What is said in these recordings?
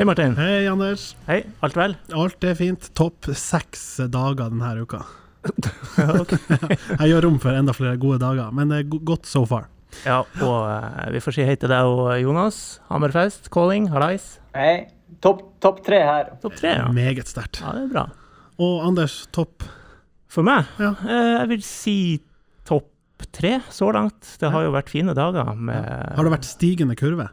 Hei, Martin. Hei, Anders. Hei, alt vel? Alt er fint. Topp seks dager denne uka. Jeg gjør rom for enda flere gode dager, men det er godt so far. Ja, og uh, vi får si hei til deg og Jonas. Hammerfest, calling, hallais. Hei. Topp top tre her. Topp tre, ja. Meget sterkt. Ja, det er bra. Og Anders, topp For meg, Ja. Uh, jeg vil si topp tre så langt. Det har jo vært fine dager med Har det vært stigende kurve?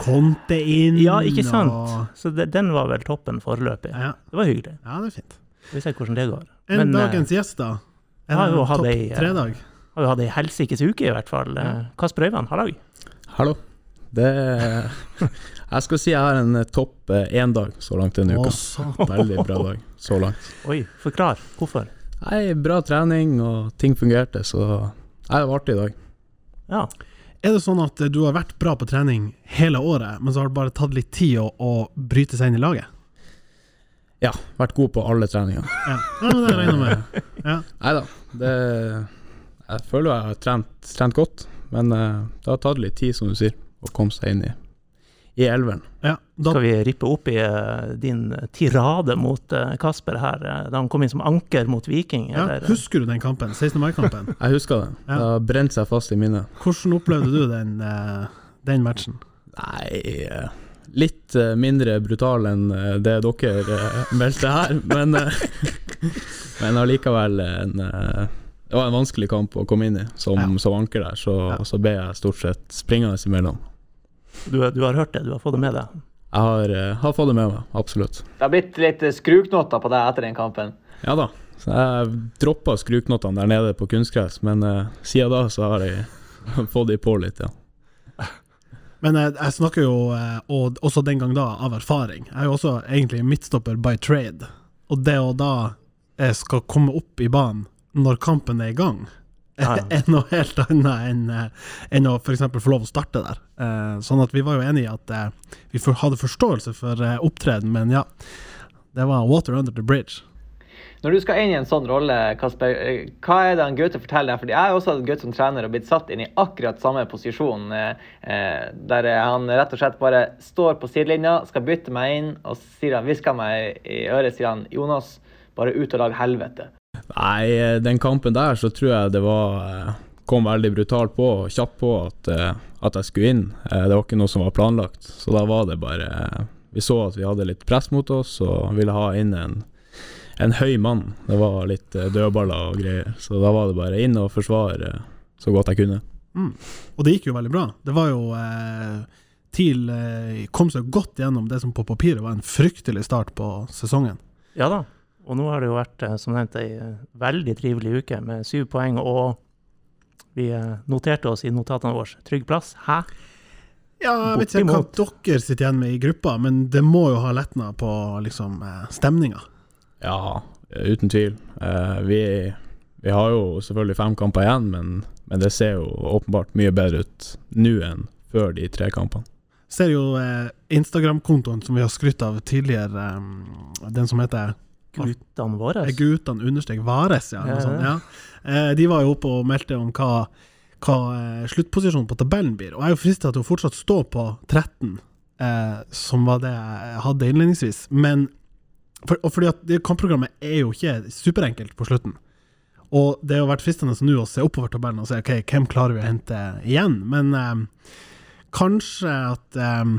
Conte inn Ja, ikke sant? og Så det, den var vel toppen foreløpig. ja, Det var hyggelig. ja, det er fint. Vi ser hvordan det går. En Men, eh, dagens gjest, da? En har jo hatt topp ei, eh, tre-dag? Har jo hatt ei helsikes uke, i hvert fall. Ja. Kasper Øyvand, hallo. Hallo. Det Jeg skal si jeg har en eh, topp eh, én-dag så langt denne Å, uka. satan. Veldig bra dag så langt. Oi, forklar. Hvorfor? Nei, bra trening, og ting fungerte, så jeg har var artig i dag. Ja. Er det sånn at du har vært bra på trening hele året, men så har det bare tatt litt tid å, å bryte seg inn i laget? Ja, vært god på alle treninger. Ja, ja det regner jeg med. Ja. Nei da, Jeg føler jeg har trent, trent godt, men eh, det har tatt litt tid, som du sier, å komme seg inn i, i elveren. Ja, da, Skal vi rippe opp i uh, din tirade mot uh, Kasper her, uh, da han kom inn som anker mot Viking? ja, Eller? husker du den kampen? 16. mai-kampen? Jeg husker den. Ja. Det har brent seg fast i minnet. Hvordan opplevde du den, den matchen? Nei Litt mindre brutal enn det dere meldte her, men Men allikevel en Det var en vanskelig kamp å komme inn i som, Ja. som anker der, så, Ja. så ble jeg stort sett springende imellom. Du, du har hørt det, du har fått det med deg? Jeg har, eh, har fått det med meg, absolutt. Det har blitt litt eh, skruknotter på deg etter den kampen. Ja da. Så jeg droppa skruknottene der nede på kunstgress, men uh, siden da så har jeg fått de på litt, ja. Men eh, jeg snakker jo, og også den gang da, av erfaring. Jeg er jo også egentlig midtstopper by trade. Og det å da jeg skal komme opp i banen når kampen er i gang, Er noe helt annet enn, eh, enn å f.eks. få lov å starte der. Eh, sånn at vi var jo enige i at eh, vi hadde forståelse for eh, opptreden, men ja. Det var water under the bridge. Når du skal inn i en sånn rolle, Kasper, hva er det han Gaute forteller deg? Fordi jeg har også hatt Gaute som trener og blitt satt inn i akkurat samme posisjon, der han rett og slett bare står på sidelinja, skal bytte meg inn, og sier han, hvisker meg i øret, sier han, Jonas, bare ut og lag helvete. Nei, eh, den kampen der så tror jeg det var eh, kom veldig brutalt på og kjapt på at, eh, at jeg skulle inn. Det var ikke noe som var planlagt, så da var det bare Vi så at vi hadde litt press mot oss og ville ha inn en, en høy mann. Det var litt dødballer og greier, så da var det bare inn og forsvare så godt jeg kunne. Mm. Og det gikk jo veldig bra. Det var jo eh, TIL eh, kom seg godt gjennom det som på papiret var en fryktelig start på sesongen. Ja da. Og nå har det jo vært, eh, som nevnt, ei eh, veldig trivelig uke med syv poeng, og vi eh, noterte oss i notatene våre trygg plass. Hæ? Ja, jeg vet ikke hva dere sitter igjen med i gruppa, men det må jo ha letna på liksom stemninga. Ja, uten tvil. Eh, vi, vi har jo selvfølgelig fem kamper igjen, men, men det ser jo åpenbart mye bedre ut nå enn før de tre kampene. Ser jo eh, Instagram-kontoen som vi har skrytt av tidligere, eh, den som heter Guttene våre? Er Gutan understrek Vares, ja. Ja, sånt, ja. Eh, de var jo oppe og meldte om hva, hva eh, sluttposisjonen på tabellen blir. Og jeg er jo frista til å fortsatt stå på 13, eh, som var det jeg hadde innledningsvis. Men for, og fordi at det kampprogrammet er jo ikke superenkelt på slutten. Og det har vært fristende nå å se oppover tabellen og se ok, hvem klarer vi å hente igjen. Men eh, kanskje at eh,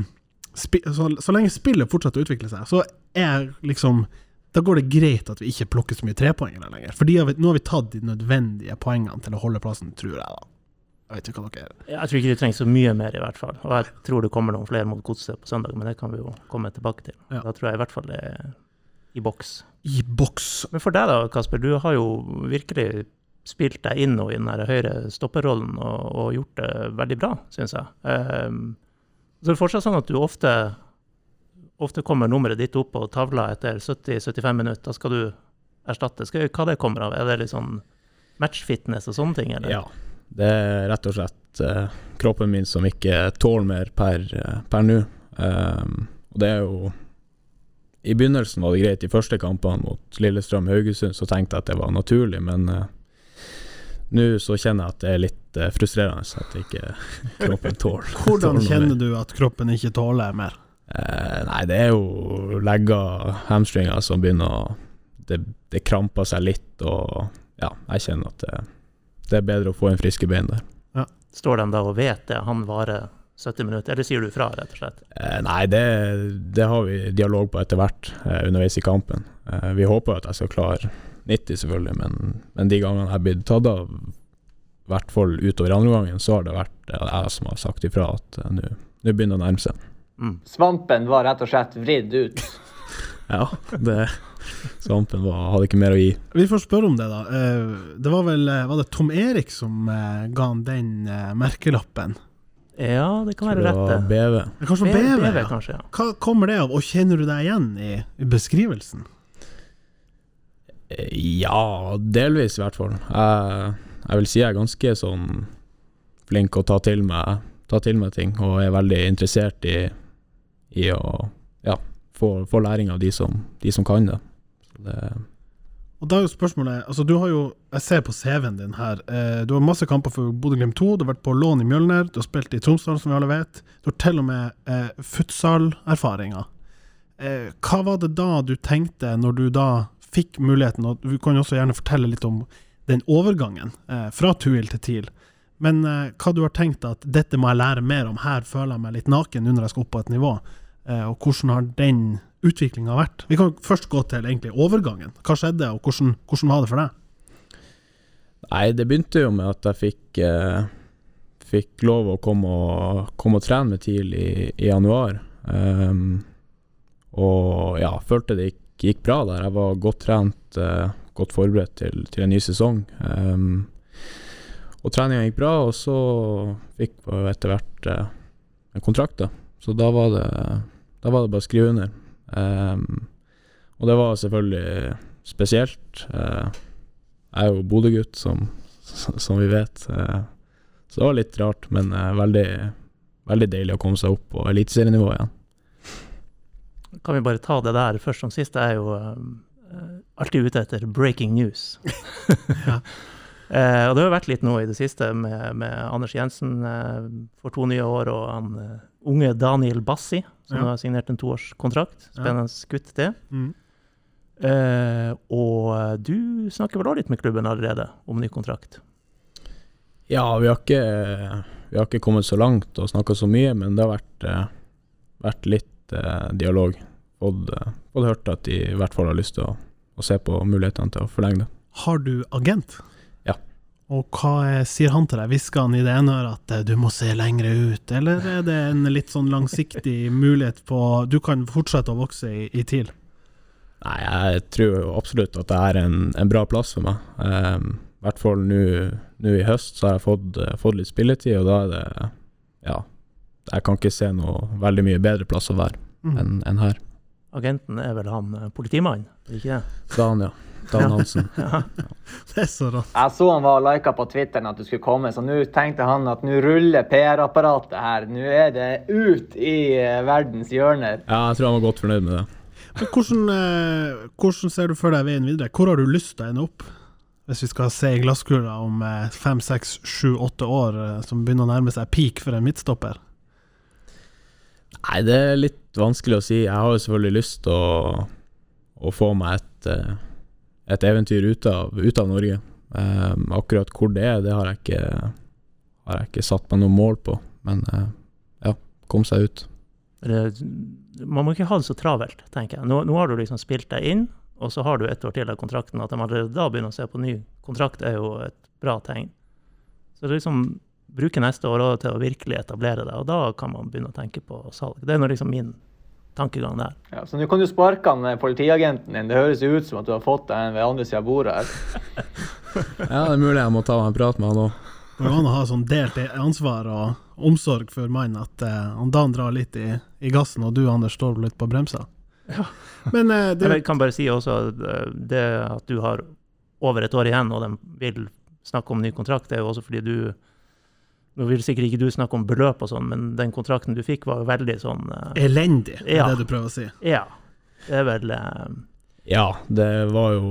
så, så lenge spillet fortsetter å utvikle seg, så er liksom da går det greit at vi ikke plukker så mye trepoengere lenger. For nå har vi tatt de nødvendige poengene til å holde plassen, tror jeg, da. Jeg vet ikke hva dere Jeg tror ikke du trenger så mye mer, i hvert fall. Og jeg tror det kommer noen flere mot godset på søndag, men det kan vi jo komme tilbake til. Ja. Da tror jeg i hvert fall det er i boks. I boks. Men for deg da, Kasper, du har jo virkelig spilt deg inn nå i den her høyre stopperrollen og, og gjort det veldig bra, syns jeg. Um, så er fortsatt sånn at du ofte, ofte kommer nummeret ditt opp på tavla etter 70-75 minutter. Da skal du erstatte. Skal, hva det kommer av? Er det litt sånn matchfitness og sånne ting, eller? Ja, det er rett og slett uh, kroppen min som ikke tåler mer per, eh, per nå. Um, og det er jo I begynnelsen var det greit, de første kampene mot Lillestrøm Haugesund så tenkte jeg at det var naturlig, men uh, nå så kjenner jeg at det er litt uh, frustrerende at ikke kroppen tåler Hvordan tåler kjenner du at kroppen ikke tåler mer? Eh, nei, det er jo legger, hamstringer som begynner å det, det kramper seg litt, og ja, jeg kjenner at det, det er bedre å få inn friske bein der. Står de da og vet det? Han varer 70 minutter, eller sier du fra, rett og slett? Eh, nei, det, det har vi dialog på etter hvert eh, underveis i kampen. Eh, vi håper at jeg skal klare 90, selvfølgelig, men, men de gangene jeg har blitt tatt av, i hvert fall utover andre gangen, så har det vært eh, jeg som har sagt ifra at eh, nå begynner det å nærme seg. Mm. Svampen var rett og slett vridd ut. Ja, det Svampen var, hadde ikke mer å gi. Vi får spørre om det, da. Eh, Det var vel eh, Var det Tom Erik som eh, ga han den merkelappen? Ja, det kan være rett, det. BV. Det Kanskje BV, BV? ja. kanskje, ja. Hva kommer det av, og kjenner du deg igjen i, i beskrivelsen? Ja, delvis i hvert fall. Jeg, jeg vil si jeg er ganske sånn flink å ta til meg, ta til meg ting, og er veldig interessert i, i å ja, få, få læring av de som, de som kan det. Det Og da er jo spørsmålet Altså, du har jo Jeg ser på CV-en din her. Eh, du har masse kamper for Bodø-Glimt 2. Du har vært på lån i Mjølner. Du har spilt i Tromsdal, som vi alle vet. Du har til og med eh, futsalerfaringer. Eh, hva var det da du tenkte, når du da fikk muligheten, og du kan jo også gjerne fortelle litt om den overgangen eh, fra Tuil til TIL. Men eh, hva du har tenkt at dette må jeg lære mer om, her føler jeg meg litt naken under jeg skal opp på et nivå. Eh, og hvordan har den utviklinga vært? Vi kan først gå til egentlig overgangen. Hva skjedde, og hvordan, hvordan var det for deg? Nei, det begynte jo med at jeg fikk, eh, fikk lov å komme og, komme og trene med TIL i, i januar. Um, og ja, følte det gikk, gikk bra der. Jeg var godt trent, eh, godt forberedt til, til en ny sesong. Um, og treninga gikk bra, og så fikk vi etter hvert eh, en kontrakt, da. Så da var det, da var det bare å skrive under. Um, og det var selvfølgelig spesielt. Uh, jeg er jo Bodø-gutt, som, som vi vet. Uh, Så det var litt rart, men uh, veldig, veldig deilig å komme seg opp på eliteserienivå igjen. Kan vi bare ta det der først som sist? Jeg er jo alltid ute etter breaking news. Eh, og det har vært litt nå i det siste med, med Anders Jensen for to nye år, og han unge Daniel Bassi, som Ja. har signert en toårskontrakt. Spennende gutt, det. Mm. Uh, og du snakker vel også litt med klubben allerede om ny kontrakt? Ja, vi har ikke, vi har ikke kommet så langt og snakka så mye, men det har vært, eh, vært litt uh, dialog. Fått, eh, fått hørt at de i hvert fall har lyst til å, å se på mulighetene til å forlenge det. Har du agent? Og hva sier han til deg? Hvisker han i det ene øret at eh, du må se lengre ut, eller er det en litt sånn langsiktig mulighet på Du kan fortsette å vokse i, i TIL? Nei, jeg tror absolutt at det er en, en bra plass for meg. Um, I hvert fall nå i høst så har jeg fått, eh, fått litt spilletid, og da er det Ja, jeg kan ikke se noe veldig mye bedre plass å være Mm. enn en her. Agenten er vel han eh, politimannen, er det ikke det? Dan, ja. Dan Hansen. Ja. Det er så rått. Jeg så han var lika på Twitteren at du skulle komme, så nå tenkte han at nå ruller PR-apparatet her. Nå er det ut i eh, verdens hjørner. Ja, jeg tror han var godt fornøyd med det. Men hvordan, eh, hvordan ser du for deg veien videre? Hvor har du lyst til å ende opp? Hvis vi skal se i glasskula om eh, fem, seks, sju, åtte år, eh, som begynner å nærme seg peak for en midtstopper? Nei, det er litt vanskelig å si. Jeg har jo selvfølgelig lyst til å, å få meg et, et eventyr ut av, ut av Norge. Um, akkurat hvor det er, det har jeg ikke, har jeg ikke satt meg noe mål på. Men uh, ja, kom seg ut. Det- Man må ikke ha det så travelt, tenker jeg. Nå, nå har du liksom spilt deg inn, og så har du ett år til av kontrakten. At de allerede da begynner å se på ny kontrakt, er jo et bra tegn. Så det er liksom bruke neste år til å virkelig etablere det, og da kan man begynne å tenke på salg. Det er nå liksom min tankegang der. Ja, så nå kan du sparke han eh, politiagenten din. Det høres jo ut som at du har fått deg en ved andre sida av bordet her. Ja, det er mulig jeg må ta meg en prat med han òg. Det går an å ha sånn delt ansvar og omsorg for mannen, at eh, han Dan drar litt i, i gassen, og du, Anders, står litt på bremsa. Ja. Men uh, det, Jeg kan bare si også at det at du har over et år igjen, og de vil snakke om ny kontrakt, det er jo også fordi du Nå vil sikkert ikke du snakke om beløp og sånn, men den kontrakten du fikk, var jo veldig sånn uh, elendig, er Ja. det du prøver å si. Ja. Det er vel uh, Ja, det var jo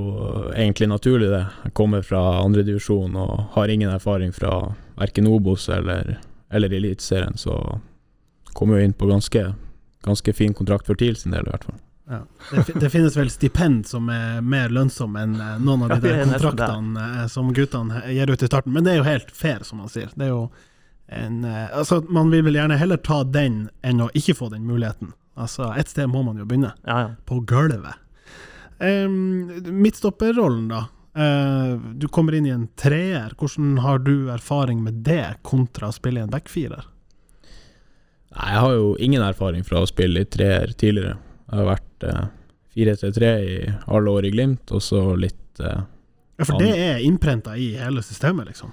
egentlig naturlig, det. Jeg kommer fra andredivisjon og har ingen erfaring fra verken Obos eller, eller Eliteserien, så kom jo inn på ganske, ganske fin kontrakt for TIL sin del, i hvert fall. Ja. Det, det finnes vel stipend som er mer lønnsomme enn eh, noen av de der er kontraktene som guttene gir ut i starten, men det er jo helt fair, som man sier. Det er jo en eh, Altså, man vil vel gjerne heller ta den enn å ikke få den muligheten. Altså, et sted må man jo begynne. Ja, ja. På gulvet. Um, Midtstopperrollen, da. Uh, du kommer inn i en treer. Hvordan har du erfaring med det, kontra å spille i en backfirer? Nei, jeg har jo ingen erfaring fra å spille i treer tidligere. Jeg har vært eh, 4-3-3 i alle år i Glimt, og så litt uh, Ja, for det er innprenta i hele systemet, liksom.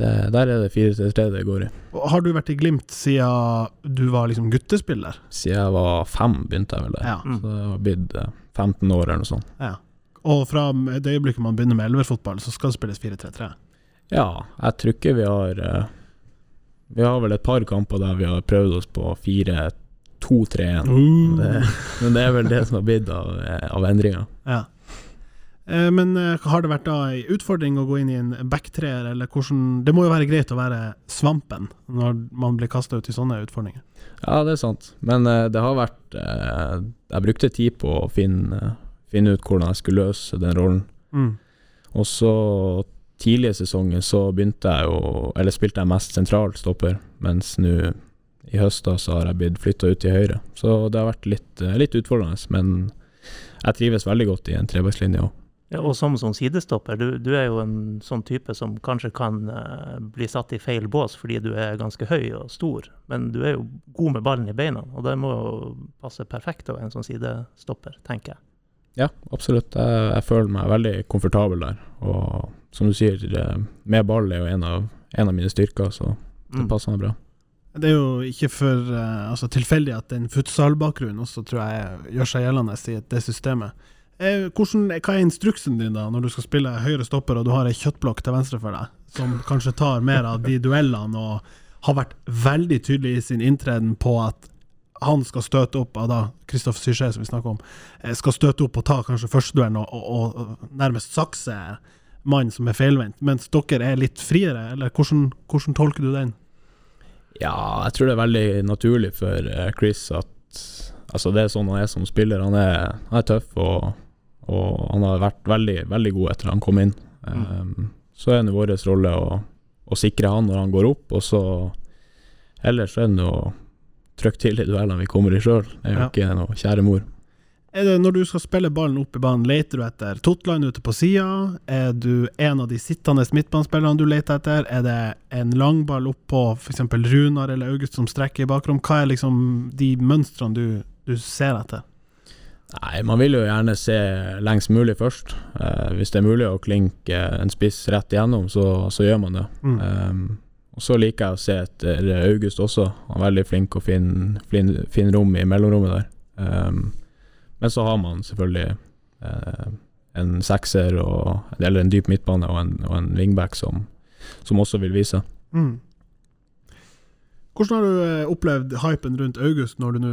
Det, Der er det 4-3-3 det går i. Og Har du vært i Glimt siden du var liksom guttespiller? Siden jeg var fem, begynte jeg vel der. Ja. Mm. Så det har blitt eh, 15 år eller noe sånt. ja. Og fra det øyeblikket man begynner med elverfotball, så skal det spilles 4-3-3. Ja, jeg tror ikke vi har eh, Vi har vel et par kamper der vi har prøvd oss på 4-2-3-1. Uh. Men det er vel det som har blitt av, eh, av endringer. Ja. Eh, Men eh, har det vært da ei utfordring å gå inn i en backtreer, eller hvordan Det må jo være greit å være svampen når man blir kasta ut i sånne utfordringer. Ja, det er sant. Men eh, det har vært Jeg brukte tid på å finne, finne ut hvordan jeg skulle løse den rollen. Mm. Og så tidlig i sesongen så begynte jeg jo Eller spilte jeg mest sentral stopper, mens nå i høst da så har jeg blitt flytta ut til høyre. Så det har vært litt, litt utfordrende, men jeg trives veldig godt i en trebackslinje òg. Ja, og som sånn sidestopper, du, du er jo en sånn type som kanskje kan uh, bli satt i feil bås fordi du er ganske høy og stor, men du er jo god med ballen i beina, og det må jo passe perfekt å være en sånn sidestopper, tenker jeg. Ja, absolutt. Jeg, jeg føler meg veldig komfortabel der. Og som du sier, eh, med ball er jo en av, en av mine styrker, så det Mm. passer meg bra. Det er jo ikke for eh, altså, tilfeldig at den futsal-bakgrunnen også tror jeg gjør seg gjeldende i det systemet. Eh, hvordan, hva er instruksen din da, når du skal spille høyre stopper og du har ei kjøttblokk til venstre for deg, som kanskje tar mer av de duellene og har vært veldig tydelig i sin inntreden på at han skal støte opp av da Kristoffer Syché, som vi snakker om, eh, skal støte opp og ta kanskje førsteduellen og, og, og nærmest sakse mannen som er feilvendt, mens dere er litt friere, eller hvordan, hvordan tolker du den? Ja, jeg tror det er veldig naturlig for eh, Chris at Altså, det er sånn han er som spiller. Han er, han er tøff, og, og han har vært veldig, veldig god etter han kom inn. Um, så er det vår rolle å, å sikre han når han går opp, og så Ellers er det å trykke til i duellene vi kommer i sjøl. Det er jo Ja. ikke noe kjære mor. Er det når du skal spille ballen opp i banen, leter du etter Totland ute på sida? Er du en av de sittende midtbanespillerne du leter etter? Er det en langball opp på f.eks. Runar eller August som strekker i bakrom? Hva er liksom de mønstrene du, du ser etter? Nei, man vil jo gjerne se lengst mulig først. Eh, hvis det er mulig å klinke en spiss rett igjennom, så, så gjør man det. Mm. Um, og så liker jeg å se etter August også. Han er veldig flink å finne, fin, fin rom i mellomrommet der. Um, men så har man selvfølgelig eh, en sekser, og, eller en dyp midtbane og en, og en wingback som, som også vil vise. Mm. Hvordan har du eh, opplevd hypen rundt August når du nå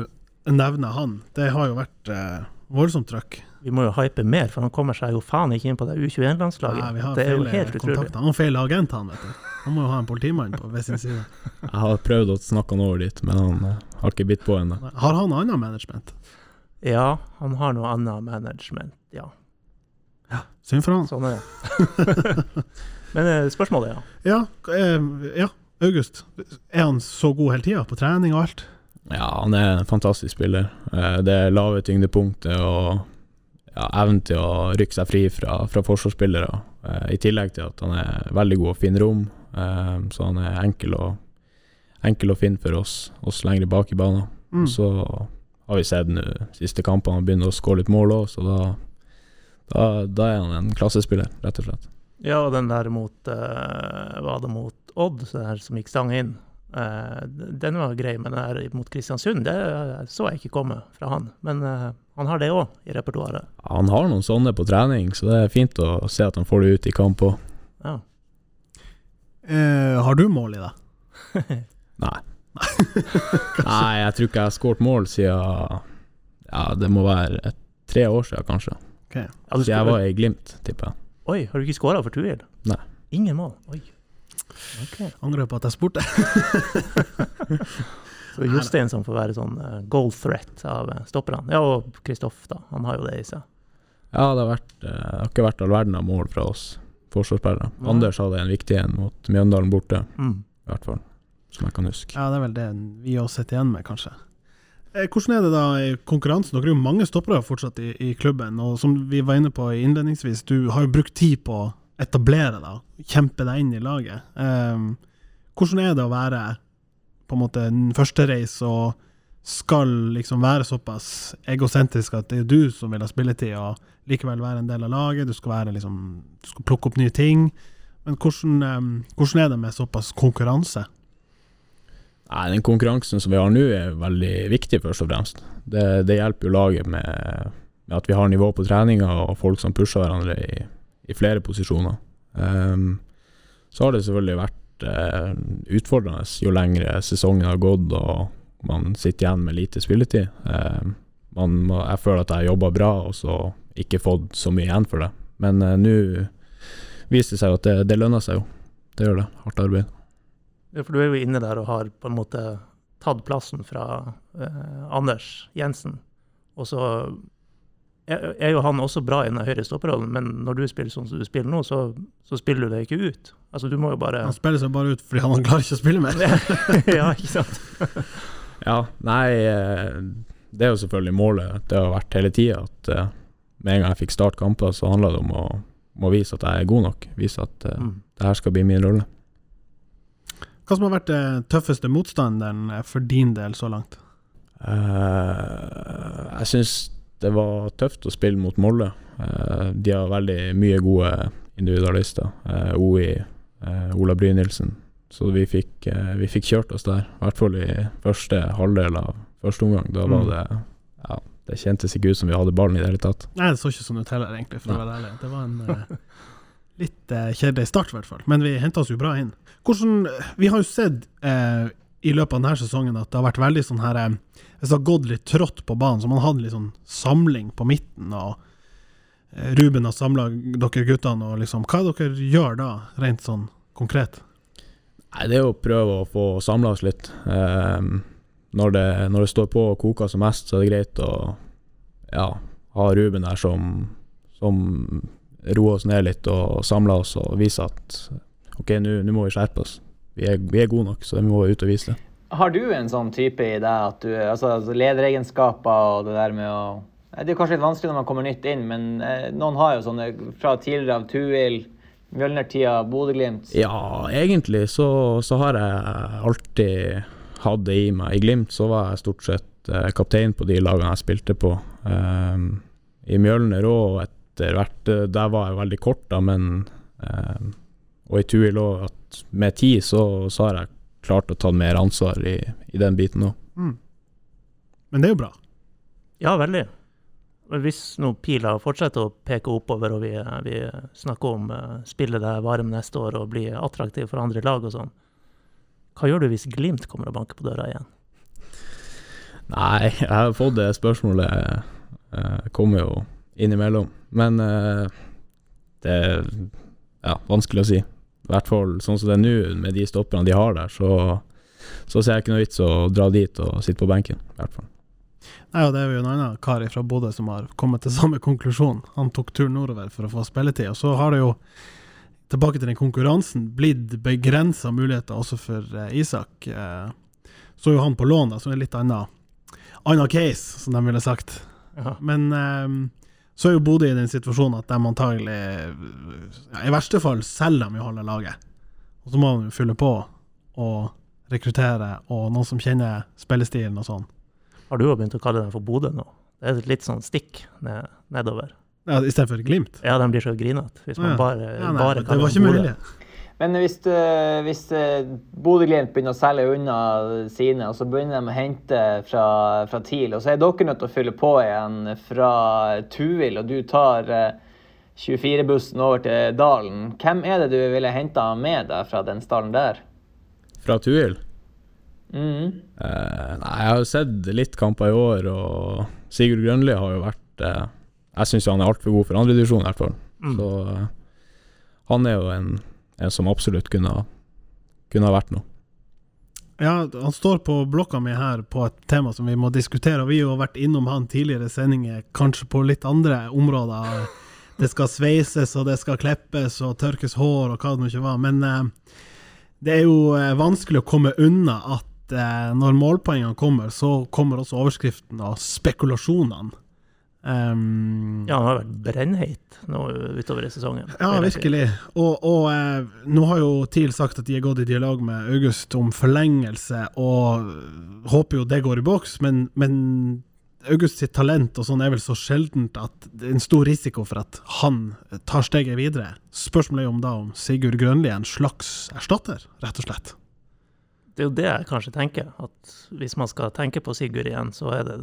nevner han? Det har jo vært eh, voldsomt trøkk. Vi må jo hype mer, for han kommer seg jo faen ikke inn på det U21-landslaget. Nei, det er jo feil helt utrolig. Han har feil agent, han, vet du. Han må jo ha en politimann på ved sin side. Jeg har prøvd å snakke han over dit, men han eh, har ikke bitt på ennå. Har han annet management? Ja, han har noe annet management, ja. Synd for han. Sånn er det. Men eh, spørsmålet, ja. Ja, eh, ja, August. Er han så god hele tida, på trening og alt? Ja, han er en fantastisk spiller. Det Det lave tyngdepunktet og ja, evnen til å rykke seg fri fra, fra forsvarsspillere. eh, I tillegg til at han er veldig god og finner rom, eh, så han er enkel å, enkel å finne for oss, oss lenger bak i banen. Mm. Så har vi sett nå siste kampene han begynner å skåre litt mål òg, så da, da, da er han en klassespiller, rett og slett. Ja, og den der mot uh, Var det mot Odd, så der som gikk stang inn? Eh, den var grei, men der mot Kristiansund, det så jeg ikke komme fra han. Men eh, han har det òg i repertoaret. Han har noen sånne på trening, så det er fint å se at han får det ut i kamp òg. Ja. Eh, har du mål i det? Nei. Nei, jeg tror ikke jeg har skåret mål siden Ja, det må være et tre år siden, kanskje. Ja, du jeg var i Glimt, tipper jeg. Oi, har du ikke skåra for Tuil? Nei. Ingen mål? Oi. Ok. Angrer på at jeg spurte. Så Jostein som får være sånn eh, goal threat av eh, stopperne. Ja, og Kristoff, da. Han har jo det i seg. Ja, det har, vært, eh, det har ikke vært all verden av mål fra oss forsvarsspillere. Nei. Anders hadde en viktig en mot Mjøndalen borte, Mm. i hvert fall. Som jeg kan huske. Ja, det er vel det vi òg sitter igjen med, kanskje. Eh, Hvordan er det da i konkurransen? Dere er jo mange stoppere fortsatt i, i klubben, og som vi var inne på innledningsvis, du har jo brukt tid på etablere deg, kjempe deg inn i laget. Um, hvordan er det å være på en måte en førstereis og skal liksom være såpass egosentrisk at det er du som vil ha spilletid, og likevel være en del av laget, du skal være liksom Du skal plukke opp nye ting. Men hvordan, um, hvordan er det med såpass konkurranse? Nei, Den konkurransen som vi har nå, er veldig viktig, først og fremst. Det, det hjelper jo laget med, med at vi har nivå på treninga og folk som pusher hverandre i, i flere posisjoner. Um, så har det selvfølgelig vært uh, utfordrende jo lengre sesongen har gått og man sitter igjen med lite spilletid. Man må, jeg føler at jeg har jobba bra og så ikke fått så mye igjen for det. Men uh, nå viser det seg jo at det, det lønner seg jo. Det gjør det. Hardt arbeid. Ja, for du er jo inne der og har på en måte tatt plassen fra eh, Anders Jensen. Og så er, jo han også bra i den høyre stopperrollen, men når du spiller sånn som du spiller nå, så, så spiller du deg ikke ut. Altså, du må jo bare Han spiller seg bare ut fordi han klarer ikke å spille mer. Ja, ikke sant? Ja, nei eh, Det er jo selvfølgelig målet. Det har vært hele tida at eh, med en gang jeg fikk starte kamper, så handla det om å, om å vise at jeg er god nok. Vise at eh, Mm. det her skal bli min rolle. Hva som har vært det tøffeste motstanderen for din del så langt? Uh, jeg syns det var tøft å spille mot Molde. Eh, de har veldig mye gode individualister. Eh, OI, eh, Ola Brynildsen. Så vi fikk, vi fikk kjørt oss der. I hvert fall i første halvdel av første omgang. Da var Mm. det Ja, det kjentes ikke ut som vi hadde ballen i det hele tatt. Nei, det så ikke sånn ut heller, egentlig, for å være ærlig. Det var en uh, litt uh, kjedelig start, i hvert fall. Men vi henta oss jo bra inn. Hvordan Vi har jo sett eh, i løpet av denne sesongen at det har vært veldig sånn her eh, Hvis det har gått litt trått på banen, så man hadde litt sånn samling på midten, og eh, Ruben har samla dere guttene, og liksom Hva er dere gjør da, rent sånn konkret? Nei, det er å prøve å få samla oss litt. Ehm, når, det, når det står på og koker som mest, så er det greit å ja, ha Ruben der som, som roer oss ned litt og samler oss og viser at OK, nå må vi skjerpe oss. Vi er, vi er gode nok, så vi må ut og vise det. Har du en sånn type i deg at du Altså altså lederegenskaper og det der med å Det er kanskje litt vanskelig når man kommer nytt inn, men eh, noen har jo sånne fra tidligere av Tuil, Mjølner-tida, Bodø-Glimt. Ja, egentlig så, så har jeg alltid hatt det i meg. I Glimt så var jeg stort sett eh, kaptein på de lagene jeg spilte på. Um, I Mjølner òg, etter hvert eh, Der var jeg veldig kort, da, men ehm, Og i Tuil òg, at med tid så, så har jeg klart å ta mer ansvar i, i den biten òg. Mm. Men det er jo bra. Ja, veldig. Hvis nå pila fortsetter å peke oppover, og vi, vi snakker om uh, spille der varm neste år og bli attraktiv for andre lag og sånn, hva gjør du hvis Glimt kommer og banker på døra igjen? Nei, jeg har fått det spørsmålet Jeg kommer jo innimellom. Men eh, det er ja, vanskelig å si. I hvert fall sånn som det er nå, med de stopperne de har der, så, så ser jeg ikke noe vits å dra dit og sitte på benken. I hvert fall. Nei, og Det er jo en annen kar fra Bodø som har kommet til samme konklusjon. Han tok turen nordover for å få spilletid. Og så har det jo, tilbake til den konkurransen, blitt begrensa muligheter også for eh, Isak. Eh, så er jo han på lån, da, som er litt annen, annen case, som de ville sagt. Ja. Men eh, så er jo Bodø i den situasjonen at de antagelig ja, I verste fall selger de jo halve laget. Og så må de fylle på og rekruttere, og noen som kjenner spillestilen og sånn. Har du jo begynt å kalle dem for Bodø nå? Det er litt sånn stikk ned, nedover. Ja, Istedenfor Glimt. Ja, de blir så grinete hvis man bare, Ja, nei, bare det kaller var dem ikke Bodø. mulig. Men hvis, eh, hvis eh, Bodø-Glimt begynner å selge unna sine, og så begynner de å hente fra, fra TIL, og så er dere nødt til å fylle på igjen fra Tuil, og du tar eh, 24-bussen over til Dalen, hvem er det du ville henta med deg fra den stallen der? Fra Tuil Mm. Uh, Nei, jeg har jo sett litt kamper i år, og Sigurd Grønli har jo vært, uh, jeg syns han er altfor god for andredivisjon, i hvert fall. Mm. Så uh, han er jo en som absolutt kunne, kunne ha vært noe. Ja, han står på blokka mi her på et tema som vi må diskutere, og vi har vært innom han tidligere sendinger, kanskje på litt andre områder. Det skal sveises, og det skal kleppes og tørkes hår, og hva det nå ikke var. Men eh, det er jo eh, vanskelig å komme unna at eh, når målpoengene kommer, så kommer også overskriften og spekulasjonene. Um, Ja, han har vært brennheit nå utover i sesongen. Ja, virkelig. Og, og eh, nå har jo TIL sagt at de har gått i dialog med August om forlengelse, og øh, håper jo det går i boks, men, men August sitt talent og sånn er vel så sjeldent at det er en stor risiko for at han tar steget videre. Spørsmålet er jo om da om Sigurd Grønli er en slags erstatter, rett og slett. Det er jo det jeg kanskje tenker, at hvis man skal tenke på Sigurd igjen, så er det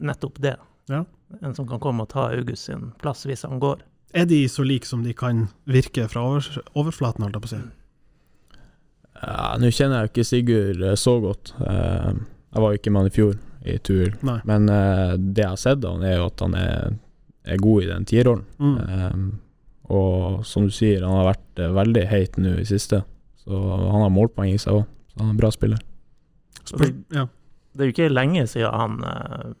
nettopp det. Ja. En som kan komme og ta August sin plass hvis han går. Er de så like som de kan virke fra overflaten, holdt jeg på å si? Ja, Nå kjenner jeg jo ikke Sigurd eh, så godt. Eh, jeg var jo ikke med han i fjor i tur, Nei. men eh, det jeg har sett av han er jo at han er, er god i den tierrollen. Mm. Og som du sier, han har vært veldig heit nå i siste, så han har målpoeng i seg òg. Så han er en bra spiller. Spør ja. Det er jo ikke lenge siden han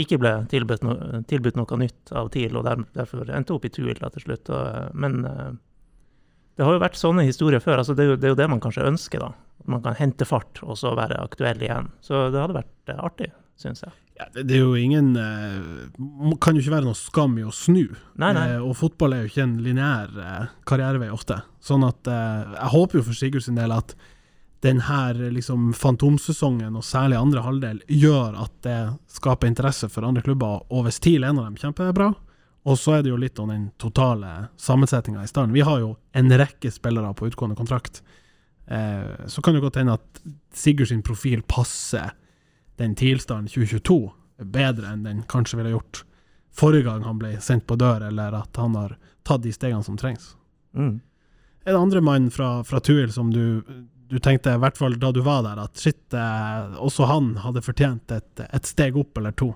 ikke ble tilbudt, no tilbudt noe nytt av TIL, og der, derfor endte opp i TUIL til slutt. Og, eh, men eh, det har jo vært sånne historier før. altså det er, jo, det er jo det man kanskje ønsker, da. At man kan hente fart og så være aktuell igjen. Så det hadde vært eh, artig, syns jeg. Ja, det, det er jo ingen eh, Kan jo ikke være noe skam i å snu. Nei, nei. Eh, og fotball er jo ikke en lineær eh, karrierevei ofte. Sånn at eh, Jeg håper jo for Sigurd sin del at den her liksom fantomsesongen, og særlig andre halvdel, gjør at det skaper interesse for andre klubber. Og hvis TIL er en av dem, kjempebra. Og så er det jo litt om den totale sammensetninga i stallen. Vi har jo en rekke spillere på utgående kontrakt. Eh, så kan det godt hende at Sigurd sin profil passer den TIL-stallen 2022 bedre enn den kanskje ville gjort forrige gang han ble sendt på dør, eller at han har tatt de stegene som trengs. Mm. Er det andre mann fra, fra Tuil som du, du tenkte, i hvert fall da du var der, at shit, eh, også han hadde fortjent et, et steg opp eller to?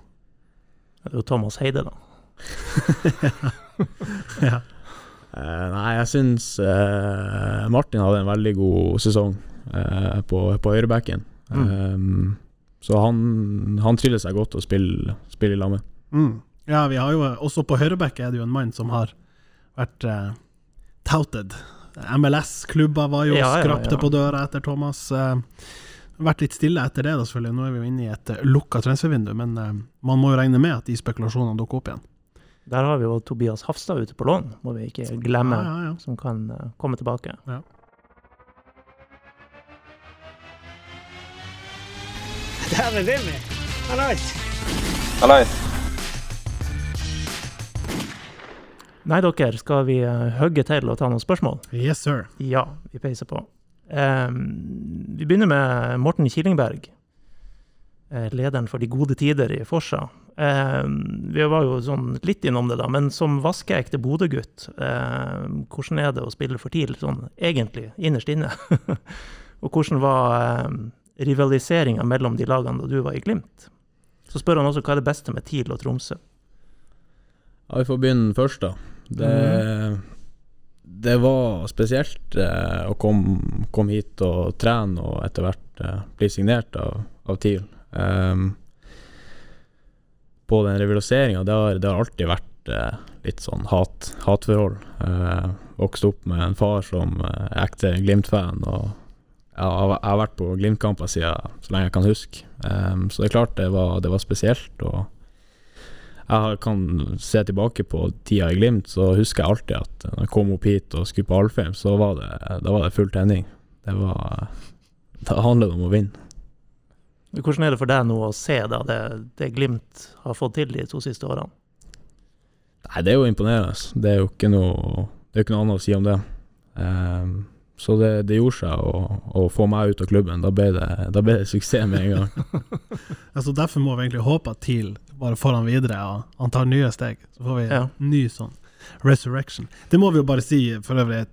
Det er jo Thomas Heide, da. ja. Uh, nei, jeg syns uh, Martin hadde en veldig god sesong uh, på, på høyrebacken. Eh, så han, han triller seg godt å spille, spille i lag med. Mm. ja, vi har jo også på høyreback er det jo en mann som har vært touted. MLS-klubber var jo Ja, ja, skrapte ja. på døra etter Thomas. Eh, vært litt stille etter det, da selvfølgelig. Nå er vi jo inne i et eh, lukka transfervindu, men eh, man må jo regne med at de spekulasjonene dukker opp igjen. Der har vi jo Tobias Hafstad ute på lån, må vi ikke glemme, Ja, ja, ja. som kan komme tilbake. Dæven, Vimmi! Hallais! Hallais. Nei, dere, skal vi eh, hugge til og ta noen spørsmål? Yes, sir. Ja, vi peiser på. Ehm, vi begynner med Morten Killingberg, eh, lederen for De gode tider i Forsa. Ehm, vi var jo sånn litt innom det, da, men som vaskeekte Bodø-gutt, eh, hvordan er det å spille for TIL sånn egentlig, innerst inne? Og hvordan var eh, rivaliseringa mellom de lagene da du var i Glimt? Så spør han også hva er det beste med TIL og Tromsø? Ja, Vi får begynne først, da. Det, det var spesielt eh, å komme kom hit og trene og etter hvert eh, bli signert av, av TIL. Um, på den rivaliseringa, det, det har alltid vært eh, litt sånn hat, hatforhold. Eh, vokste opp med en far som eh, ekte Glimt-fan, og jeg har, jeg har vært på Glimt-kamper så lenge jeg kan huske. Um, så det er klart det var, det var spesielt. og jeg kan se tilbake på tida i Glimt, så husker jeg alltid at når jeg kom opp hit og skulle på Alfheim, så var det, da var det full tenning. Det var Da handler det om å vinne. Hvordan er det for deg nå å se da, det, det Glimt har fått til de to siste årene? Nei, det er jo imponerende. Det er jo ikke noe Det er ikke noe annet å si om det. Ehm, så det, det gjorde seg å, å få meg ut av klubben. Da ble det, da ble det suksess med en gang. Altså Derfor må vi egentlig håpe at TIL bare får han videre, og han tar nye steg. Så får vi Ja. en ny sånn resurrection. Det må vi jo bare si for øvrig.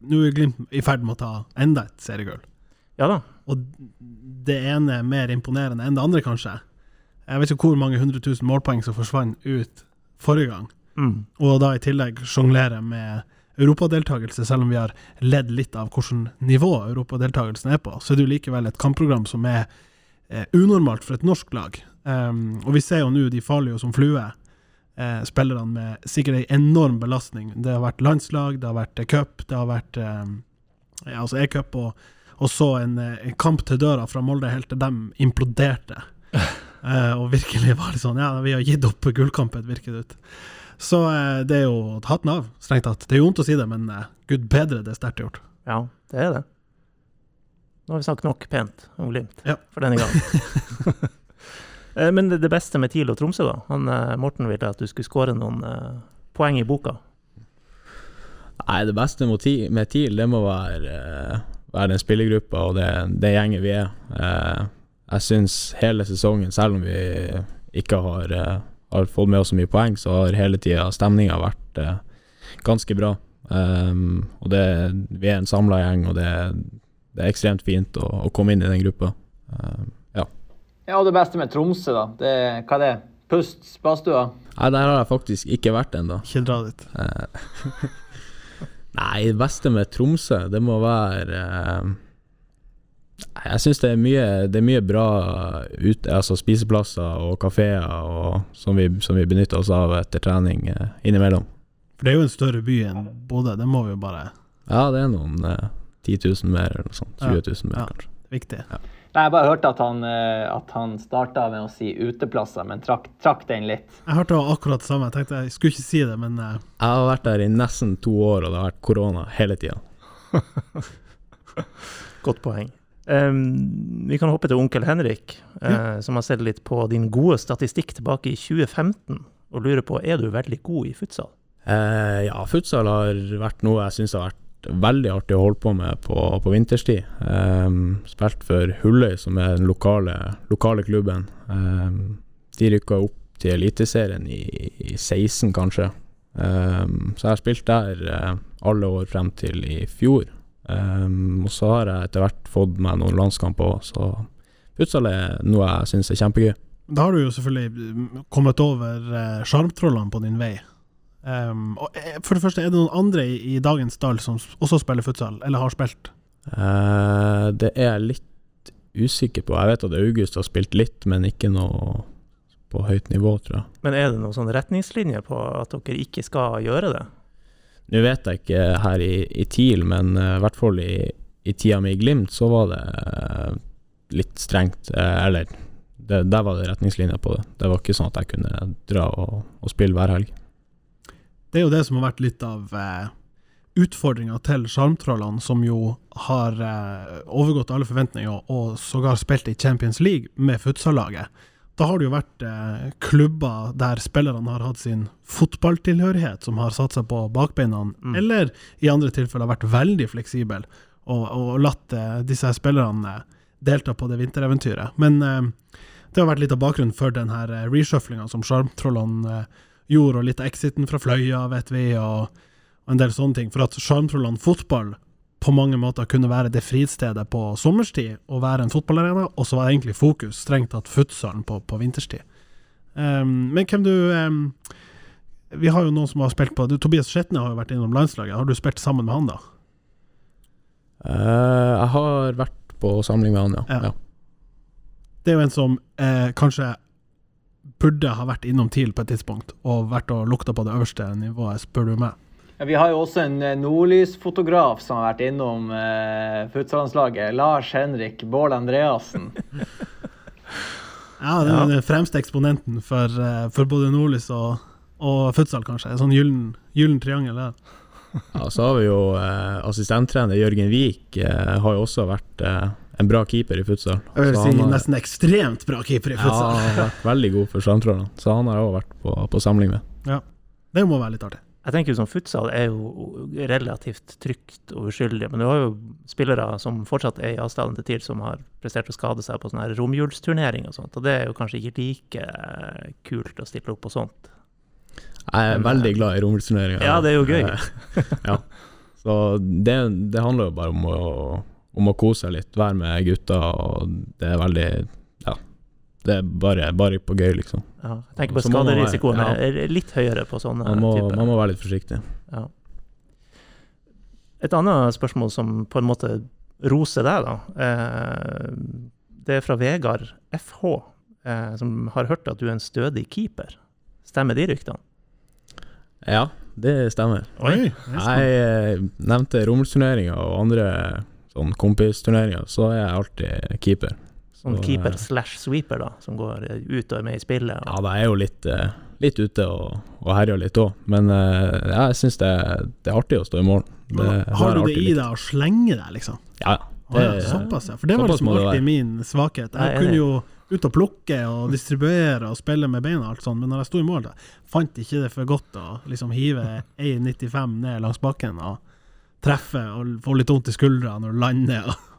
Nå er Glimt i ferd med å ta enda et seriegull. Ja da. Og det ene er mer imponerende enn det andre, kanskje. Jeg vet ikke hvor mange hundre tusen målpoeng som forsvant ut forrige gang. Mm. og da i tillegg sjonglere med europadeltakelse, selv om vi har ledd litt av hvilket nivå europadeltakelsen er på, så er det jo likevel et kampprogram som er eh, unormalt for et norsk lag. Um, og vi ser jo nå de farlige som flue, eh, spillerne med sikkert en enorm belastning. Det har vært landslag, det har vært eh, cup, det har vært eh, ja, altså e-cup, og, og så en, eh, en kamp til døra fra Molde helt til de imploderte. Eh, og virkelig var det sånn Ja, vi har gitt opp gullkampen, virker det ut. Så eh, det er jo hatten av, strengt tatt. Det er jo vondt å si det, men eh, gud bedre, det er sterkt gjort. Ja, det er det. Nå har vi sagt nok pent om Glimt Ja. for denne gangen. Eh, Men det, beste med TIL og Tromsø, da? Han, eh, Morten ville at du skulle skåre noen eh, poeng i boka. Nei, det beste med TIL, det må være, være den spillergruppa og det, det gjengen vi er. Eh, jeg syns hele sesongen, selv om vi ikke har, har fått med oss så mye poeng, så har hele tida stemninga vært eh, ganske bra. Um, og det, vi er en samla gjeng, og det, det er ekstremt fint å, å komme inn i den gruppa. Um, ja. Ja, og det beste med Tromsø, da. Det, hva er det? Pust, badstua? Nei, der har jeg faktisk ikke vært ennå. Ikke dra dit. Eh, Nei, det beste med Tromsø, det må være eh, Jeg syns det, det er mye bra ut, altså spiseplasser og kafeer og, som, vi, som vi benytter oss av etter trening eh, innimellom. For det er jo en større by enn Bodø, det må vi jo bare Ja, det er noen eh, 10 000 mer eller noe sånt. 20 000 mer, Ja. kanskje. viktig. Nei, jeg bare hørte at han, eh, at han starta med å si uteplasser, men trakk, trakk den litt. Jeg hørte det akkurat det samme. Jeg tenkte jeg skulle ikke si det, men eh, Jeg har vært der i nesten to år, og det har vært korona hele tida. Godt poeng. Um, vi kan hoppe til onkel Henrik, eh, som har sett litt på din gode statistikk tilbake i 2015, og lurer på er du veldig god i futsal? Uh, ja, futsal har vært noe jeg syns har vært veldig artig å holde på med på, på vinterstid. Um, spilt for Hulløy, som er den lokale, lokale klubben. Um, de rykka opp til Eliteserien i, i 16, kanskje. Så jeg har spilt der eh, alle år frem til i fjor. Um, og så har jeg etter hvert fått meg noen landskamper òg, så futsal er noe jeg syns er kjempegøy. da har du jo selvfølgelig mm, kommet over eh, sjarmtrollene på din vei. Um, og eh, for det første, er det noen andre i, i dagens dal som også spiller futsal, eller har spilt? Uh, det er jeg litt usikker på. Jeg vet at August har spilt litt, men ikke noe på høyt nivå, tror jeg. Men er det noen sånn retningslinjer på at dere ikke skal gjøre det? Nå vet jeg ikke her i, i TIL, men eh, i hvert fall i, i tida mi i Glimt, så var det eh, litt strengt. eh, eller det, der var det retningslinjer på det. Det var ikke sånn at jeg kunne dra og, og spille hver helg. Det er jo det som har vært litt av eh, utfordringa til sjarmtrollene, som jo har eh, overgått alle forventninger og sågar spilt i Champions League med futsallaget. Da har det jo vært eh, klubber der spillerne har hatt sin fotballtilhørighet, som har satt seg på bakbeina, Mm. eller i andre tilfeller vært veldig fleksible og, og latt eh, disse spillerne delta på det vintereventyret. Men eh, det har vært litt av bakgrunnen for den her eh, reshufflinga som sjarmtrollene eh, gjorde, og litt av exiten fra Fløya, vet vi, og, og en del sånne ting. For at Sjarmtrollene fotball på mange måter kunne være det fristedet på sommerstid, og være en fotballarena, og så var egentlig fokus strengt tatt futsalen på, på vinterstid. Um, men hvem du um, Vi har jo noen som har spilt på du, Tobias Skjetne har jo vært innom landslaget. Har du spilt sammen med han, da? Uh, jeg har vært på samling med han, ja. Ja. ja. Det er jo en som uh, kanskje burde ha vært innom TIL på et tidspunkt, og vært og lukta på det øverste nivået, spør du meg. Ja, vi har jo også en eh, nordlysfotograf som har vært innom eh, futsalandslaget. Lars Henrik Bård Andreassen. Ja, den, den fremste eksponenten for, eh, for både nordlys og, og futsal, kanskje. En sånn gyllen, gyllen triangel der. Ja, så har vi jo eh, assistenttrener Jørgen Wiik. eh, har jo også vært eh, en bra keeper i futsal. Jeg vil si har- nesten ekstremt bra keeper i futsal. Ja, han har vært veldig god for Strandtrollene, så han har jeg også vært på, på samling med. Ja, Det må være litt artig. Jeg tenker jo sånn Futsal er jo relativt trygt og uskyldig, men du har jo spillere som fortsatt er i avstanden til TIL, som har prestert å skade seg på sånne her romjulsturnering og sånt, og det er jo kanskje ikke like kult å stille opp på sånt. Jeg er veldig eh, glad i romjulsturneringer. Ja, det er jo gøy. Eh, ja. Så det, det handler jo bare om å, om å kose seg litt, være med gutta, og det er veldig. Det er bare, bare på gøy, liksom. Ja, jeg tenker på skaderisikoen ja. er litt høyere på sånne Man må, typer. man må være litt forsiktig. Ja. Et annet spørsmål som på en måte roser deg, da. Eh, det er fra Vegard FH, eh, som har hørt at du er en stødig keeper. Stemmer de ryktene? Ja, det stemmer. Oi, Jeg eh, nevnte rommelsturneringer og andre sånn kompisturneringer, så er jeg alltid keeper. Sånn Så, keeper eh, slash sweeper, da, som går eh, ut og er med i spillet. Ja, Og, da er jeg jo litt, eh, litt ute og, og herjer litt òg, men ja, jeg syns det, det er artig å stå i mål. Det, Har du det i deg å slenge deg, liksom? Ja, det, ja, såpass, ja. For det var liksom alltid min svakhet. Jeg Jeg kunne jo ut og plukke og distribuere og spille med beina, og alt sånt, men når jeg sto i mål, da, fant ikke det for godt å liksom hive 1,95 ned langs bakken og treffe og få litt vondt i skuldra når du lander. Og...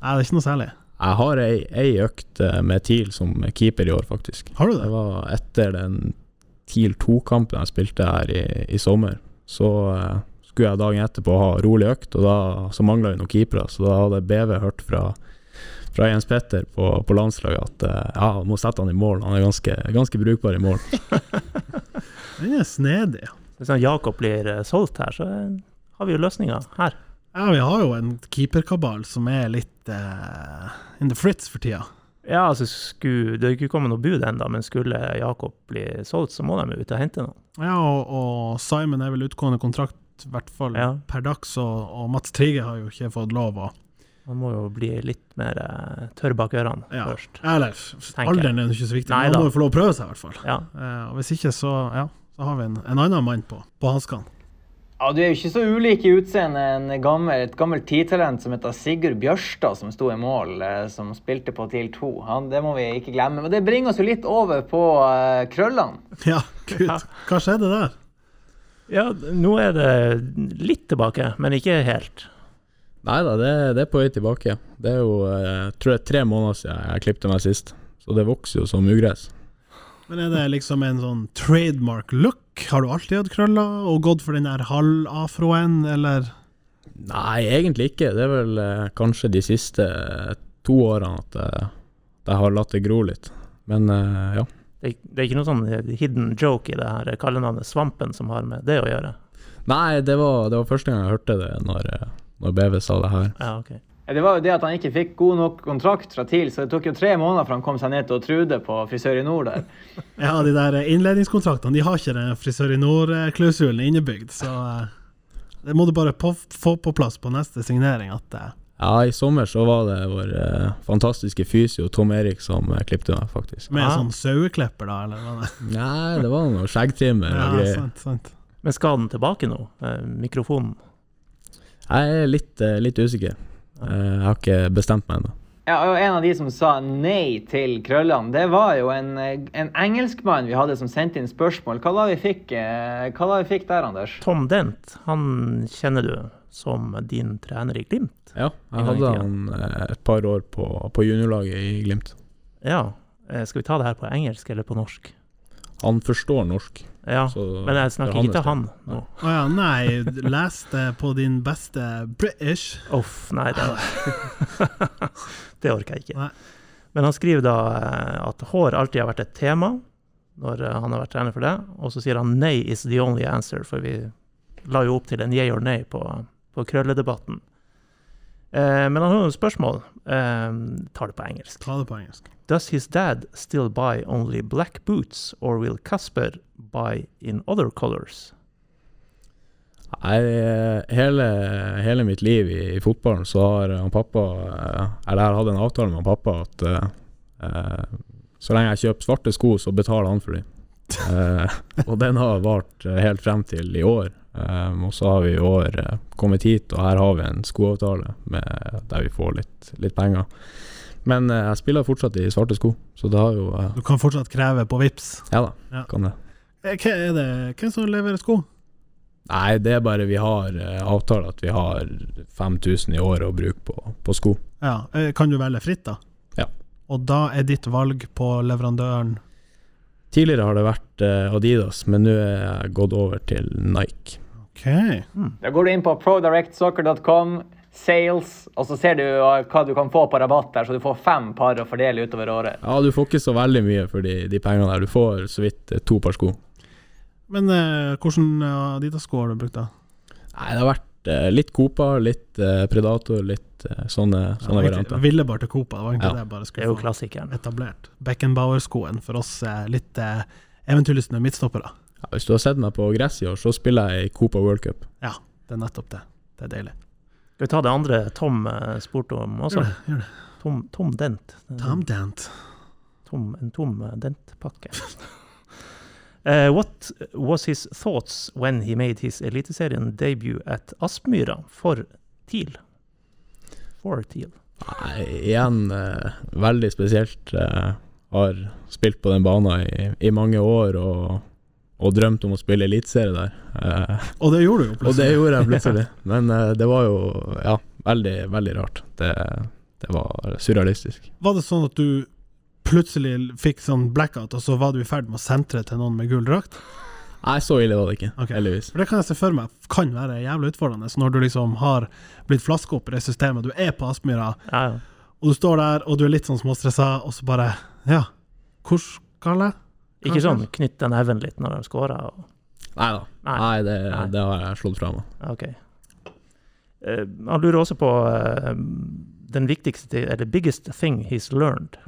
Nei, det er ikke noe særlig. Jeg har ei, ei økt eh, med TIL som keeper i år, faktisk. Har du Det det? var etter den TIL 2-kampen jeg spilte her i, i sommer. Så uh, skulle jeg dagen etterpå ha rolig økt, og da så mangla vi noen keepere. Så da hadde BV hørt fra, fra Jens Petter på, på landslaget at uh, ja, må sette han i mål. Han er ganske, ganske brukbar i mål. Den er snedig. hvis han Jakob blir solgt her, så har vi jo løsninga her. Ja, vi har jo en keeperkabal som er litt uh, in the fritz for tida. Ja, altså skulle, Det er ikke kommet noe bud ennå, men skulle Jakob bli solgt, så må de ut og hente noen. Ja, og, og Simon er vel utgående kontrakt, i hvert fall Ja. per dags, og, og Mats Trige har jo ikke fått lov å Han må jo bli litt mer uh, tørr bak ørene Ja. først. Eller, alderen er jo ikke så viktig, Nei men han må jo få lov å prøve seg, i hvert fall. Ja. Uh, og hvis ikke, så, ja, så har vi en, en annen mann på, på hanskene. Ja, Du er jo ikke så ulik i utseende enn gammel, et gammelt tidtalent som heter Sigurd Bjørstad, som sto i mål, eh, som spilte på TIL 2. Han, det må vi ikke glemme. Men det bringer oss jo litt over på uh, krøllene. Ja, gud, hva skjedde der? ja, nå er det litt tilbake, men ikke helt. Nei da, det, det er på vei tilbake. Det er jo jeg tror jeg tre måneder siden jeg klippte meg sist, så det vokser jo som ugress. Men er det liksom en sånn trademark look? Har du alltid hatt krøller og gått for den der halv-afroen, eller? Nei, egentlig ikke. Det er vel eh, kanskje de siste eh, to årene at eh, jeg har latt det gro litt. Men eh, ja. Det, det er ikke noe sånn hidden joke i det her kallenavnet Svampen som har med det å gjøre. Nei, det var, det var første gang jeg hørte det, når, eh, når BV sa det her. Ja, ok. Ja, Det var jo det at han ikke fikk god nok kontrakt fra TIL, så det tok jo tre måneder før han kom seg ned til Trude på Frisør i Nord der. Ja, de der innledningskontraktene, de har ikke den Frisør i Nord-klausulen innebygd, så eh, det må du bare på, få på plass på neste signering. At eh, Ja, i sommer så var det vår eh, fantastiske fysio Tom Erik som eh, klippte meg, faktisk. Med Ah. sånn saueklipper, da, eller hva det Nei, det var noe skjeggtrimmer og greier. Ja, sant, sant. Men skal den tilbake nå? Eh, mikrofonen? Jeg er litt, eh, litt usikker. Eh, jeg har ikke bestemt meg ennå. Ja, og En av de som sa nei til krøllene, det var jo en, en engelskmann vi hadde som sendte inn spørsmål. Hva da vi fikk, eh, hva da vi fikk der, Anders? Tom Dent, han kjenner du som din trener i Glimt. Ja, jeg hadde han eh, et par år på, på juniorlaget i Glimt. Ja. Skal vi ta det her på engelsk eller på norsk? Han forstår norsk. Ja, Så men jeg snakker er ikke til han nå. Å ja, nei, les det på din beste British. Uff, nei, det, det orker jeg ikke. Nei. Men han skriver da eh, at hår alltid har vært et tema når eh, han har vært trener for det, og så sier han nei is the only answer, for vi la jo opp til en yeah or nay på, på krølledebatten. Eh, men han har noen spørsmål. Eh, tar det på engelsk. Ta det på engelsk. Does his dad still buy only black boots, or will Kasper buy in other colors? Nei, eh, hele, hele mitt liv i, i fotballen så har han pappa eh, Eller jeg har hatt en avtale med han pappa at eh, eh, så lenge jeg kjøper svarte sko, så betaler han for dem. Eh, og den har vart eh, helt frem til i år. Um, og så har vi i år eh, kommet hit, og her har vi en skoavtale med, der vi får litt, litt penger. Men eh, jeg spiller fortsatt i svarte sko, så det har jo uh... Du kan fortsatt kreve på VIPs. Ja da, Ja. kan det. Eh, Hva er det? Hvem som leverer sko? Nei, det er bare vi har uh, avtale at vi har 5000 i året å bruke på, på sko. Ja, Kan du velge fritt, da? Ja. Og da er ditt valg på leverandøren Tidligere har det vært uh, Adidas, men nå er jeg gått over til Nike. OK. Da går du inn på prodirectsoccer.com, sales, og så ser du hva du kan få på rabatt der, så du får fem par å fordele utover året. Ja, du får ikke så veldig mye for de, de pengene der. Du får så vidt eh, to par sko. Men eh, hvordan uh, Adidas-sko har du brukt, da? Nei, det har vært eh, litt Copa, litt eh, Predator, litt eh, sånne, sånne Ja, varianter. Ville bare til Copa, det var egentlig Ja. det jeg bare Det er jo få klassikeren. etablert. Beckenbauer-skoen for oss eh, litt eh, eventyrlystne midtstoppere. Ja, hvis du har sett meg på gress i år, så spiller jeg i Copa World Cup. Ja, det er nettopp det. Det er deilig. Skal vi ta det andre Tom eh, spurte om også? Gjør det. gjør det. Tom, Tom Dent. Tom Dent. Tom, en tom Dent-pakke. uh, what was his thoughts when he made his Eliteserien debut at Aspmyra for TIL? For TIL. Nei, igjen uh, veldig spesielt. Uh, har spilt på den banen i, i mange år og, og drømte om å spille eliteserie der. Eh, Og det gjorde du jo og det plutselig. gjorde jeg plutselig. Men eh, det var jo ja, veldig, veldig rart. Det, det var surrealistisk. Var det sånn at du plutselig fikk sånn blackout, og så var du i ferd med å sentre til noen med gul drakt? Nei, så ille var det ikke, okay. heldigvis. For det kan jeg se for meg kan være jævlig utfordrende når du liksom har blitt flaska opp i det systemet. Du er på Aspmyra, Ja, ja. og du står der, og du er litt sånn småstressa, og så bare Ja, hvor skal jeg? Ikke sånn knytte neven litt når de scorer. og- Nei da. Nei. Nei, det, Nei. det har jeg slått fra meg. Ok. Eh, han lurer også på eh, den viktigste, eller biggest thing he's learned.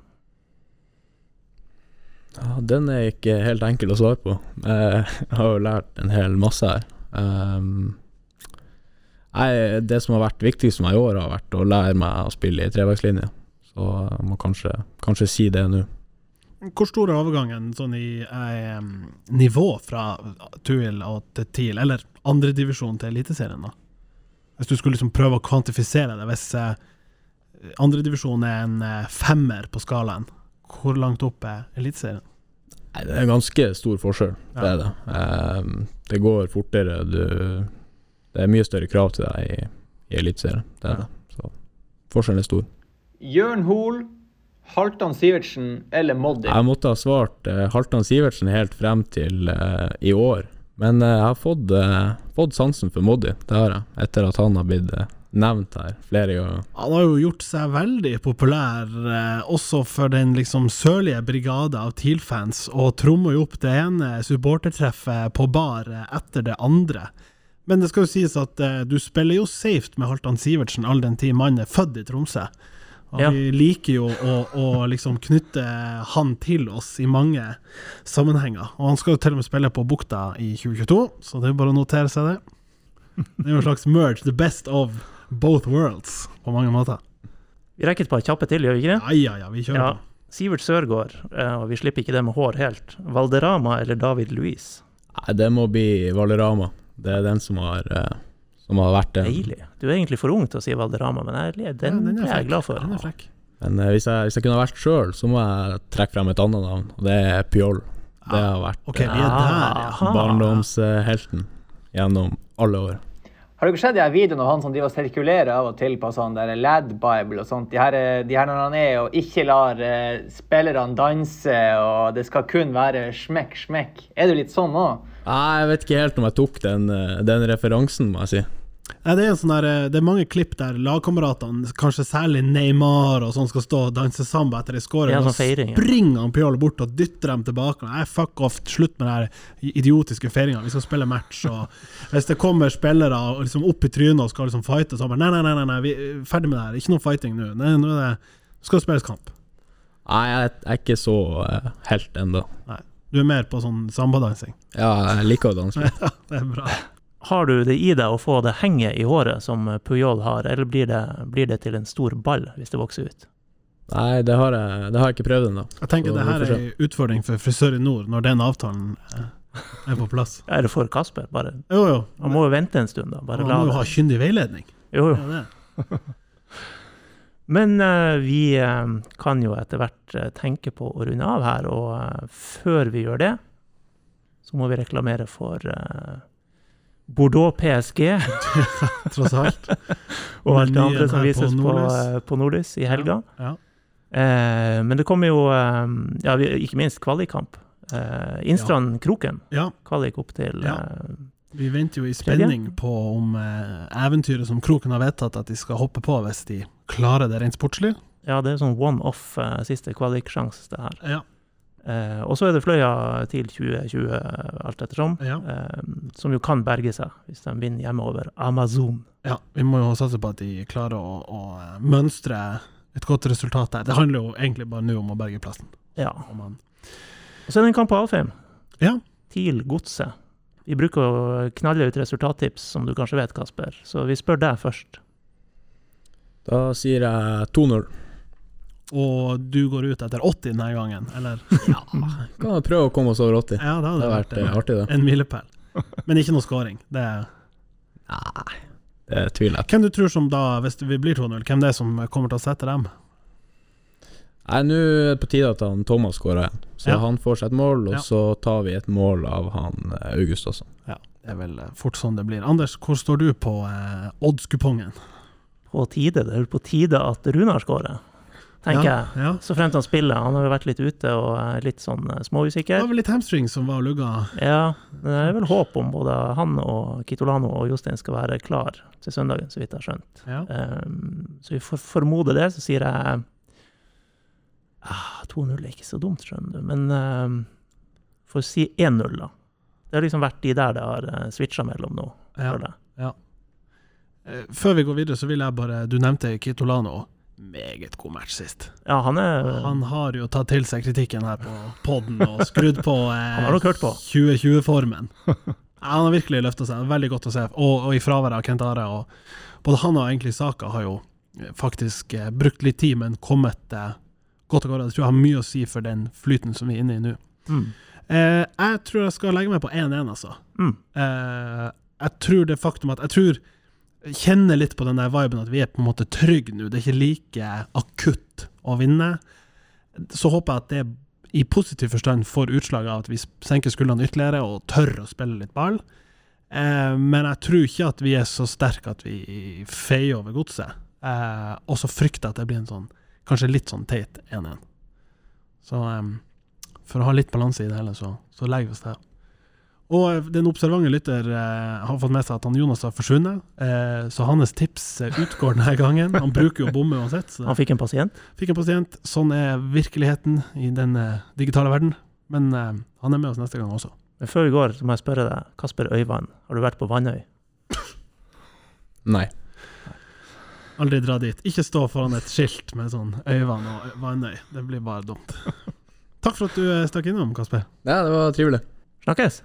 Ja, den er ikke helt enkel å svare på. Eh, Jeg har jo lært en hel masse her. Um, nei, det som har vært viktigst for meg i år, har vært å lære meg å spille i treveislinje. Så jeg må kanskje, kanskje si det nå. Hvor stor er overgangen sånn i eh, nivå fra Tuil og til TIL, eller andredivisjon til Eliteserien, da? Hvis du skulle liksom prøve å kvantifisere det, hvis eh, andredivisjon er en eh, femmer på skalaen, hvor langt opp er Eliteserien? Nei, det er ganske stor forskjell, det Ja. er det. Eh, det går fortere, du Det er mye større krav til deg i, i Eliteserien, det er Ja. det. Så forskjellen er stor. Jørn Hoel, Halvdan Sivertsen eller Moddi? Jeg måtte ha svart uh, Halvdan Sivertsen helt frem til uh, i år. Men uh, jeg har fått, fått sansen for Moddi, det har jeg. Etter at han har blitt nevnt her flere ganger. Han har jo gjort seg veldig populær, eh, også for den liksom sørlige brigade av TIL-fans, og trommer jo opp det ene supportertreffet på bar etter det andre. Men det skal jo sies at eh, du spiller jo safe med Halvdan Sivertsen all den tid mannen er født i Tromsø. Og Ja. vi liker jo å, å liksom knytte han til oss i mange sammenhenger. Og han skal jo til og med spille på Bukta i 2022, så det er bare å notere seg det. Det er jo en slags merge, the best of both worlds, på mange måter. Vi rekker et par kjappe til, gjør vi ikke det? Ja, ja, ja, vi kjører Ja. på. Sivert Sørgaard, eh, og vi slipper ikke det med hår helt. Valderama eller David Louise? Nei, det må bli Valderama. Det er den som har, eh, som har vært den. Deilig. Du er egentlig for ung til å si Valderama, men jeg, den, Ja, er jeg glad for. Den er frekk. Men uh, hvis, jeg, hvis jeg kunne vært sjøl, så må jeg trekke frem et annet navn, og det er Pjoll Det har vært okay, vi er der, ja. Aha. barndomshelten gjennom alle år. Har dere sett de her videoene av han som driver og sirkulerer av og til på sånn der Lad Bible og sånt? De her, eh, de her når han er og ikke lar uh, spillerne danse, og det skal kun være smekk, smekk. Er du litt sånn òg? Nei, jeg vet ikke helt om jeg tok den, eh, den referansen, må jeg si. Nei, det, er en sånn der, eh, det er mange klipp der lagkameratene, kanskje særlig Neymar og sånn, skal stå og danse samba etter ei scoring. Ja, og sånn feiring, ja. springer han Pjol bort og dytter dem tilbake. Nei, fuck off, slutt med den idiotiske feiringa. Vi skal spille match. Og hvis det kommer spillere liksom opp i trynet og skal liksom fighte, så bare nei, nei, nei, nei, nei vi er ferdig med det her. Ikke noe fighting nå. Nei, nå er det skal det spilles kamp. Nei, jeg er ikke så eh, helt ennå. Du er mer på sånn sambadansing. Ja, jeg liker å danse. Ja, det er bra. Har du det i deg å få det henget i håret som Puyol har, eller blir det, blir det til en stor ball hvis det vokser ut? Nei, det har jeg, det har jeg ikke prøvd ennå. Jeg tenker Så det her er en utfordring for frisør i nord, når den avtalen er på plass. Eller for Kasper, bare. Jo, jo. Han må jo vente en stund, da. Bare han må jo ha kyndig veiledning. Jo, jo. Ja. Men uh, vi uh, kan jo etter hvert uh, tenke på å runde av her, og før vi gjør det, så må vi reklamere for eh, Bordeaux PSG Tross alt. og alt det andre som vises på, Nordlys. på, på Nordlys i helga. Ja. Eh, men det kommer jo, eh, ja, ikke minst kvalikkamp. Eh, Innstrand Kroken, ja. kvalik opp til Ja. eh, Vi venter jo i spenning på om eh, eventyret som Kroken har vedtatt at de skal hoppe på hvis de klarer det rent sportslig. Ja, det er sånn one-off eh, siste kvaliksjanse, det her. Ja. Eh, og så er det Fløya til 2020, alt ettersom, Ja. eh, som jo kan berge seg hvis de vinner hjemme over Amazon. ja. Vi må jo satse på at de klarer å, å eh, mønstre et godt resultat der. Det handler jo egentlig bare nå om å berge plassen. Ja. Og så er det en kamp på Alfheim. Ja. TIL Godset. Vi bruker å knalle ut resultattips, som du kanskje vet, Kasper. Så vi spør deg først. Da sier jeg 2-0. Og du går ut etter 80 denne gangen, eller? Kan vi prøve å komme oss over 80? Ja, det Det hadde vært vært eh, en, artig, det. en milepæl. Men ikke noe scoring. Det er Nei, det tviler jeg på. Hvem du tror som da, hvis vi blir 2-0, hvem det er som kommer til å sette dem? Nei, Nå er det på tide at han Thomas skårer igjen. Så Ja. han får seg et mål, og Ja. så tar vi et mål av han eh, August også. Ja, det er vel eh, fort sånn det blir. Anders, hvor står du på eh, oddskupongen? På tide, det er vel på tide at Runar skårer, tenker ja, jeg. Ja. Så fremt han spiller. Han har jo vært litt ute og litt sånn småusikker. Det var vel litt hamstring som var lugga. Ja, det er vel håp om både han og Kitolano og Jostein skal være klar til søndagen, så vidt jeg har skjønt. Ja. Um, så vi får formode det, så sier jeg ah, 2-0 er ikke så dumt, skjønner du. Men um, å si 1-0, da. Det har liksom vært de der det har uh, switcha mellom nå, Ja. ja. Eh, Før vi går videre, så vil jeg bare Du nevnte Kitolano. Meget god match sist. Ja, han er Han har jo tatt til seg kritikken her på poden og skrudd på Han har nok hørt på. 2020-formen. Ja, han har virkelig løfta seg. Veldig godt å se. Og, og i fraværet av Kent Are. Og både han og egentlig Saka har jo eh, faktisk eh, brukt litt tid, men kommet eh, godt av gårde. Jeg tror jeg har mye å si for den flyten som vi er inne i nå. mm. Eh, jeg tror jeg skal legge meg på 1-1, altså. Mm. Eh, jeg tror det faktum at Jeg tror kjenner litt på den der viben at vi er på en måte trygge nå. Det er ikke like akutt å vinne. Så håper jeg at det i positiv forstand får utslag av at vi senker skuldrene ytterligere og tør å spille litt ball. Eh, men jeg tror ikke at vi er så sterke at vi feier over godset. Eh, og så frykter jeg at det blir en sånn kanskje litt sånn teit 1-1. Så eh, for å ha litt balanse i det hele, så, så legger vi oss der. Og eh, den observante lytter eh, har fått med seg at han Jonas har forsvunnet, eh, så hans tips eh, utgår denne gangen. Han bruker jo å bomme uansett. Så Han fikk en pasient. fikk en pasient. Sånn er virkeligheten i den eh, digitale verden. Men eh, han er med oss neste gang også. Men før vi går, så må jeg spørre deg, Kasper Øyvand, har du vært på Vannøy? Nei. Aldri dra dit. Ikke stå foran et skilt med sånn Øyvann og Vannøy. Det blir bare dumt. Takk for at du stakk innom, Kasper. Ja, det var trivelig. Snakkes!